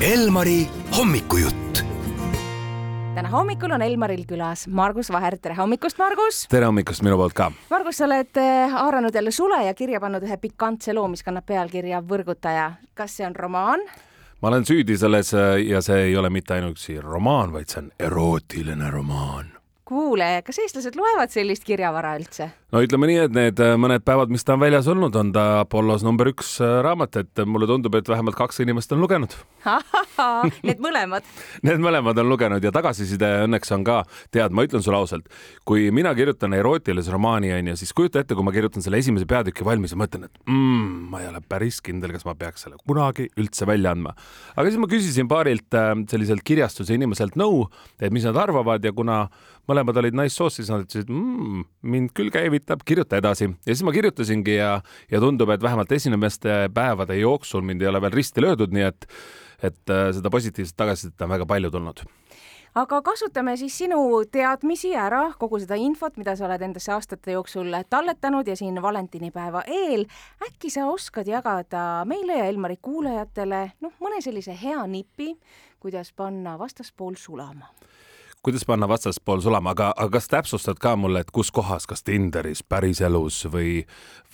Elmari hommikujutt. täna hommikul on Elmaril külas Margus Vaher, tere hommikust, Margus! tere hommikust minu poolt ka! Margus, sa oled äh, haaranud jälle sule ja kirja pannud ühe pikantse loo, mis kannab pealkirja Võrgutaja. kas see on romaan? ma olen süüdi selles äh, ja see ei ole mitte ainuüksi romaan, vaid see on erootiline romaan. kuule, kas eestlased loevad sellist kirjavara üldse? No ütleme nii, et need äh, mõned päevad, mis ta on väljas olnud, on ta Apollos number üks äh, raamat, et mulle tundub, et vähemalt kaks inimest on lugenud. Need mõlemad Need mõlemad on lugenud ja tagasiside õnneks on ka, tead, ma ütlen sulle ausalt, kui mina kirjutan erootilise romaani, onju, siis kujuta ette, kui ma kirjutan selle esimese peatüki valmis ja mõtlen, et mm, ma ei ole päris kindel, kas ma peaks selle kunagi üldse välja andma. aga siis ma küsisin paarilt äh, selliselt kirjastuse inimeselt nõu, et mis nad arvavad ja kuna mõlemad olid naissoost, siis nad ütlesid mm,, mind küll käivitab, kirjuta edasi. ja siis ma kirjutasingi ja, ja tundub, et vähemalt esimeste päevade jooksul mind ei ole veel risti löödud, nii et, et äh, seda positiivset tagasisidet on väga palju tulnud aga kasutame siis sinu teadmisi ära, kogu seda infot, mida sa oled endasse aastate jooksul talletanud ja siin valentinipäeva eel. äkki sa oskad jagada meile ja Elmari kuulajatele noh, mõne sellise hea nipi, kuidas panna vastaspool sulama? Kuidas panna vastaspool sulama, aga, aga kas täpsustad ka mulle, et kus kohas, kas Tinderis, päriselus või,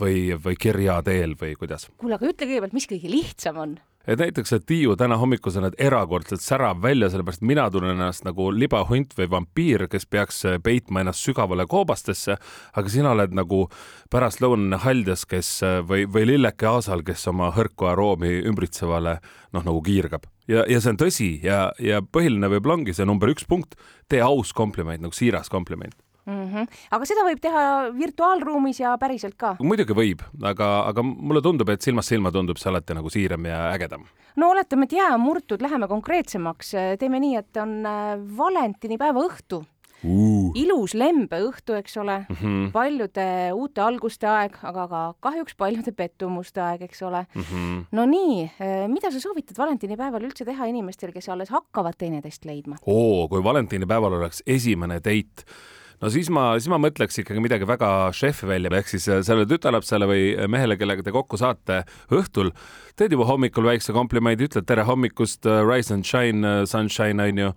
või, või kirja teel või kuidas? kuule, aga ütle kõigepealt, mis kõige lihtsam on? Et näiteks, et Tiiu täna hommikul sa näed erakordselt särav välja, sellepärast mina tunnen ennast nagu libahunt või vampiir, kes peaks peitma ennast sügavale koobastesse, aga sina oled nagu pärastlõunane haljas, kes või, või lilleke aasal, kes oma hõrku aroomi ümbritsevale noh, nagu kiirgab. Ja, ja see on tõsi ja, ja põhiline võib-olla ongi see number üks punkt, tee aus kompliment, nagu siiras kompliment mm. -hmm. aga seda võib teha virtuaalruumis ja päriselt ka? muidugi võib, aga, aga mulle tundub, et silmast silma tundub see alati nagu siiram ja ägedam. no oletame, et jää on murtud, läheme konkreetsemaks, teeme nii, et on äh, valentinipäeva õhtu uh.. ilus lembeõhtu, eks ole mm, -hmm. paljude uute alguste aeg, aga ka kahjuks paljude pettumuste aeg, eks ole mm. -hmm. no nii, eh, mida sa soovitad valentinipäeval üldse teha inimestel, kes alles hakkavad teineteist leidma? oo, kui valentinipäeval oleks esimene date no siis ma, siis ma mõtleks ikkagi midagi väga šefi välja, ehk siis sellele tütarlapsele või mehele, kellega te kokku saate õhtul, teed juba hommikul väikse komplimendi, ütled tere hommikust, rise and shine, sunshine onju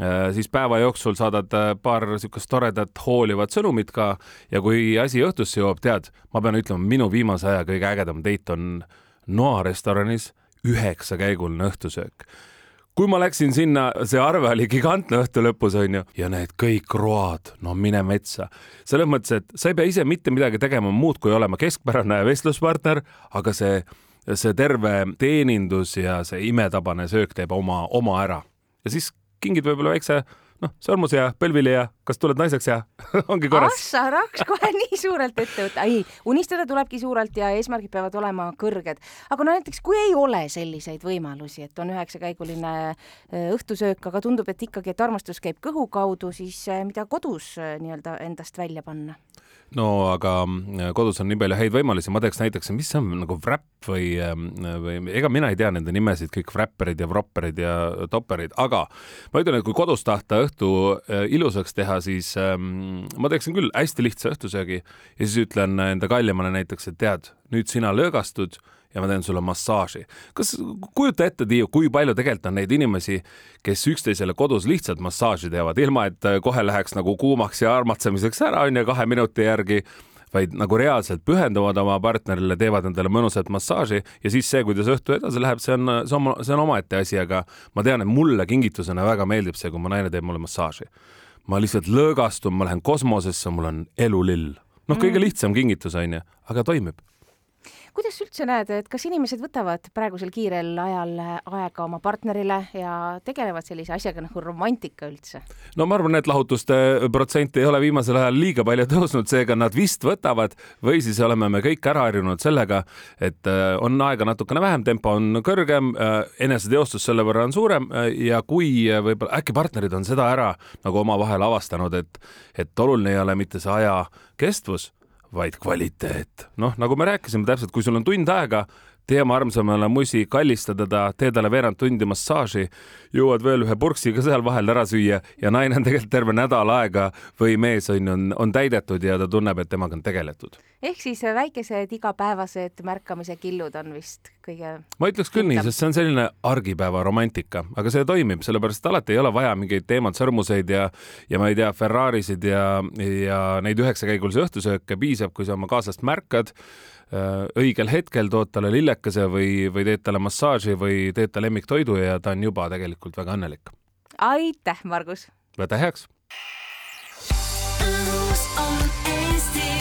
Äh, siis päeva jooksul saadad äh, paar niisugust toredat hoolivat sõnumit ka ja kui asi õhtusse jõuab, tead, ma pean ütlema, minu viimase aja kõige ägedam date on Noa restoranis üheksakäiguline õhtusöök kui ma läksin sinna, see arve oli gigantne õhtu lõpus onju ja need kõik road, no mine metsa. selles mõttes, et sa ei pea ise mitte midagi tegema muud, kui olema keskpärane vestluspartner, aga see, see terve teenindus ja see imetabane söök teeb oma, oma ära ja siis kingid võib-olla väikse noh, sõrmuse ja põlvili ja kas tuled naiseks ja ongi korras. ah sa raks kohe nii suurelt ette võtta. ei, unistada tulebki suurelt ja eesmärgid peavad olema kõrged. aga no näiteks, kui ei ole selliseid võimalusi, et on üheksakäiguline äh, õhtusöök, aga tundub, et ikkagi, et armastus käib kõhu kaudu, siis äh, mida kodus äh, nii-öelda endast välja panna? No aga äh, kodus on nii palju häid võimalusi, ma teeks näiteks, mis see on nagu wrap või, ähm, või ega mina ei tea nende nimesid, kõik wrapperid ja wropperid ja topperid, aga ma ütlen, et kui kodus tahta õhtu äh, ilusaks teha, siis ähm, ma teeksin küll hästi lihtsa õhtusöögi ja siis ütlen enda kallimale näiteks, et tead, nüüd sina lõõgastud ja ma teen sulle massaaži. kas, kujuta ette, Tiiu, kui palju tegelikult on neid inimesi, kes üksteisele kodus lihtsalt massaaži teevad, ilma et kohe läheks nagu kuumaks ja armatsemiseks ära, onju, kahe minuti järgi vaid nagu reaalselt pühenduvad oma partnerile, teevad endale mõnusat massaaži ja siis see, kuidas õhtu edasi läheb, see on, see on, see on omaette asi, aga ma tean, et mulle kingitusena väga meeldib see, kui mu naine teeb mulle massaaži. ma lihtsalt lõõgastun, ma lähen kosmosesse, mul on elulill. noh, kõige mm. lihtsam kingitus onju, aga toimib kuidas üldse näed, et kas inimesed võtavad praegusel kiirel ajal aega oma partnerile ja tegelevad sellise asjaga nagu romantika üldse? no ma arvan, et lahutuste protsent ei ole viimasel ajal liiga palju tõusnud, seega nad vist võtavad või siis oleme me kõik ära harjunud sellega, et äh, on aega natukene vähem, tempo on kõrgem, äh, eneseteostus selle võrra on suurem äh, ja kui võib-olla äkki partnerid on seda ära nagu omavahel avastanud, et, et oluline ei ole mitte see aja kestvus vaid kvaliteet. noh, nagu me rääkisime täpselt, kui sul on tund aega, tee oma armsamale musi, kallista teda, tee talle veerand tundi massaaži, jõuad veel ühe purksi ka seal vahel ära süüa ja naine on tegelikult terve nädal aega või mees on, on, on täidetud ja ta tunneb, et temaga on tegeletud ehk siis äh, väikesed igapäevased märkamise killud on vist kõige. ma ütleks küll nii, sest see on selline argipäeva romantika, aga see toimib, sellepärast et alati ei ole vaja mingeid teematsõrmuseid ja, ja ma ei tea, Ferrarisid ja, ja neid üheksakäigulisi õhtusööke piisab, kui sa oma kaaslast märkad äh, õigel hetkel tood talle lillekese või, või teed talle massaaži või teed ta lemmiktoidu ja ta on juba tegelikult väga õnnelik. aitäh, Margus! võta heaks! õhus on Eesti.